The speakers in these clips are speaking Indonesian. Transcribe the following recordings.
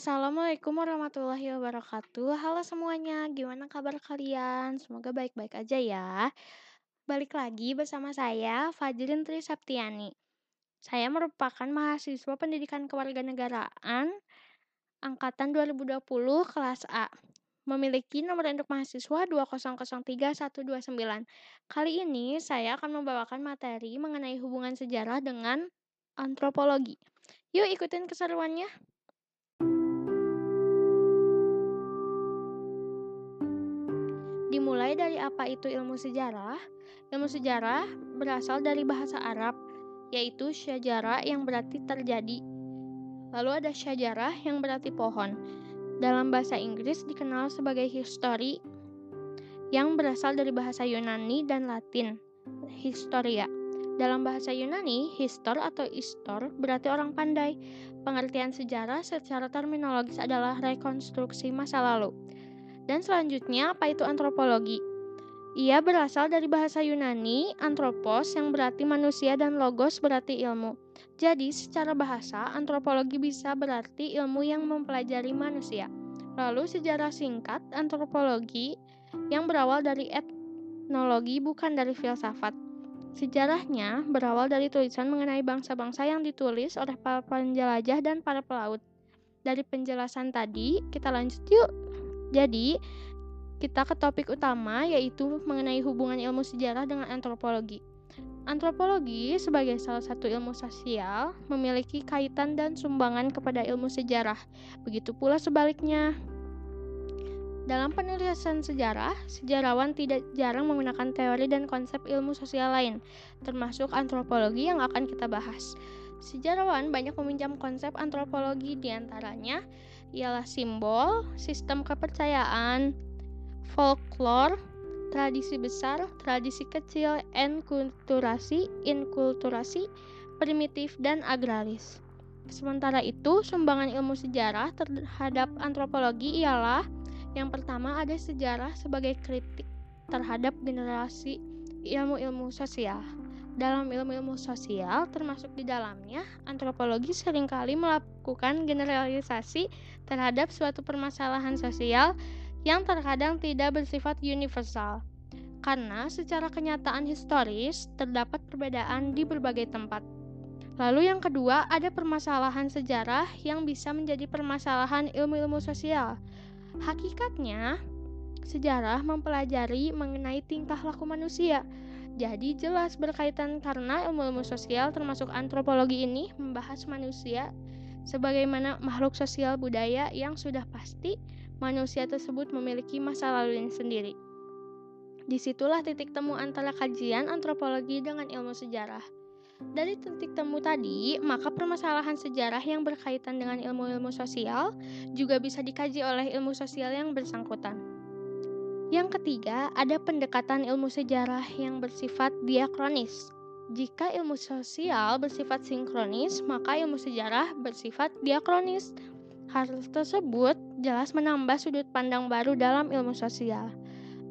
Assalamualaikum warahmatullahi wabarakatuh. Halo semuanya, gimana kabar kalian? Semoga baik-baik aja ya. Balik lagi bersama saya, Fajrin Tri Septiani. Saya merupakan mahasiswa pendidikan kewarganegaraan angkatan 2020 kelas A. Memiliki nomor induk mahasiswa 2003129. Kali ini saya akan membawakan materi mengenai hubungan sejarah dengan antropologi. Yuk ikutin keseruannya. Dimulai dari apa itu ilmu sejarah? Ilmu sejarah berasal dari bahasa Arab, yaitu syajarah yang berarti terjadi. Lalu ada syajarah yang berarti pohon. Dalam bahasa Inggris dikenal sebagai history yang berasal dari bahasa Yunani dan Latin, historia. Dalam bahasa Yunani, histor atau istor berarti orang pandai. Pengertian sejarah secara terminologis adalah rekonstruksi masa lalu. Dan selanjutnya, apa itu antropologi? Ia berasal dari bahasa Yunani, antropos yang berarti manusia dan logos berarti ilmu. Jadi, secara bahasa, antropologi bisa berarti ilmu yang mempelajari manusia. Lalu, sejarah singkat antropologi yang berawal dari etnologi bukan dari filsafat. Sejarahnya berawal dari tulisan mengenai bangsa-bangsa yang ditulis oleh para penjelajah dan para pelaut. Dari penjelasan tadi, kita lanjut yuk jadi, kita ke topik utama yaitu mengenai hubungan ilmu sejarah dengan antropologi. Antropologi sebagai salah satu ilmu sosial memiliki kaitan dan sumbangan kepada ilmu sejarah. Begitu pula sebaliknya. Dalam penulisan sejarah, sejarawan tidak jarang menggunakan teori dan konsep ilmu sosial lain, termasuk antropologi yang akan kita bahas. Sejarawan banyak meminjam konsep antropologi di antaranya ialah simbol, sistem kepercayaan, folklore, tradisi besar, tradisi kecil, enkulturasi, inkulturasi, primitif, dan agraris. Sementara itu, sumbangan ilmu sejarah terhadap antropologi ialah yang pertama ada sejarah sebagai kritik terhadap generasi ilmu-ilmu sosial. Dalam ilmu-ilmu sosial, termasuk di dalamnya, antropologi sering kali melakukan generalisasi terhadap suatu permasalahan sosial yang terkadang tidak bersifat universal. Karena secara kenyataan historis terdapat perbedaan di berbagai tempat. Lalu yang kedua, ada permasalahan sejarah yang bisa menjadi permasalahan ilmu-ilmu sosial. Hakikatnya, sejarah mempelajari mengenai tingkah laku manusia. Jadi jelas berkaitan karena ilmu-ilmu sosial termasuk antropologi ini membahas manusia Sebagaimana makhluk sosial budaya yang sudah pasti manusia tersebut memiliki masa lalu yang sendiri. Di situlah titik temu antara kajian antropologi dengan ilmu sejarah. Dari titik temu tadi, maka permasalahan sejarah yang berkaitan dengan ilmu-ilmu sosial juga bisa dikaji oleh ilmu sosial yang bersangkutan. Yang ketiga, ada pendekatan ilmu sejarah yang bersifat diakronis jika ilmu sosial bersifat sinkronis, maka ilmu sejarah bersifat diakronis. Hal tersebut jelas menambah sudut pandang baru dalam ilmu sosial.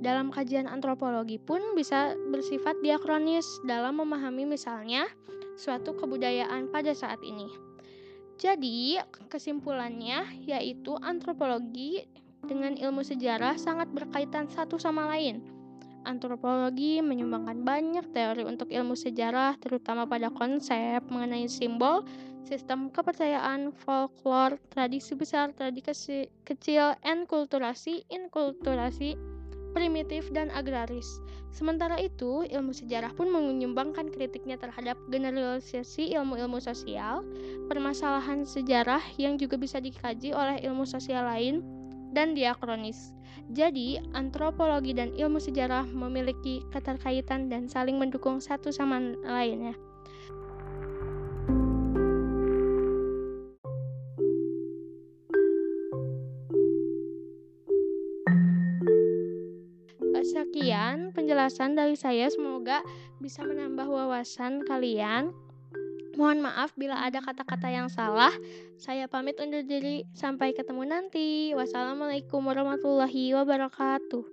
Dalam kajian antropologi pun bisa bersifat diakronis dalam memahami misalnya suatu kebudayaan pada saat ini. Jadi, kesimpulannya yaitu antropologi dengan ilmu sejarah sangat berkaitan satu sama lain antropologi menyumbangkan banyak teori untuk ilmu sejarah, terutama pada konsep mengenai simbol, sistem kepercayaan, folklore, tradisi besar, tradisi kecil, enkulturasi, inkulturasi, primitif, dan agraris. Sementara itu, ilmu sejarah pun menyumbangkan kritiknya terhadap generalisasi ilmu-ilmu sosial, permasalahan sejarah yang juga bisa dikaji oleh ilmu sosial lain, dan diakronis. Jadi, antropologi dan ilmu sejarah memiliki keterkaitan dan saling mendukung satu sama lainnya. Sekian penjelasan dari saya, semoga bisa menambah wawasan kalian. Mohon maaf bila ada kata-kata yang salah. Saya pamit undur diri. Sampai ketemu nanti. Wassalamualaikum warahmatullahi wabarakatuh.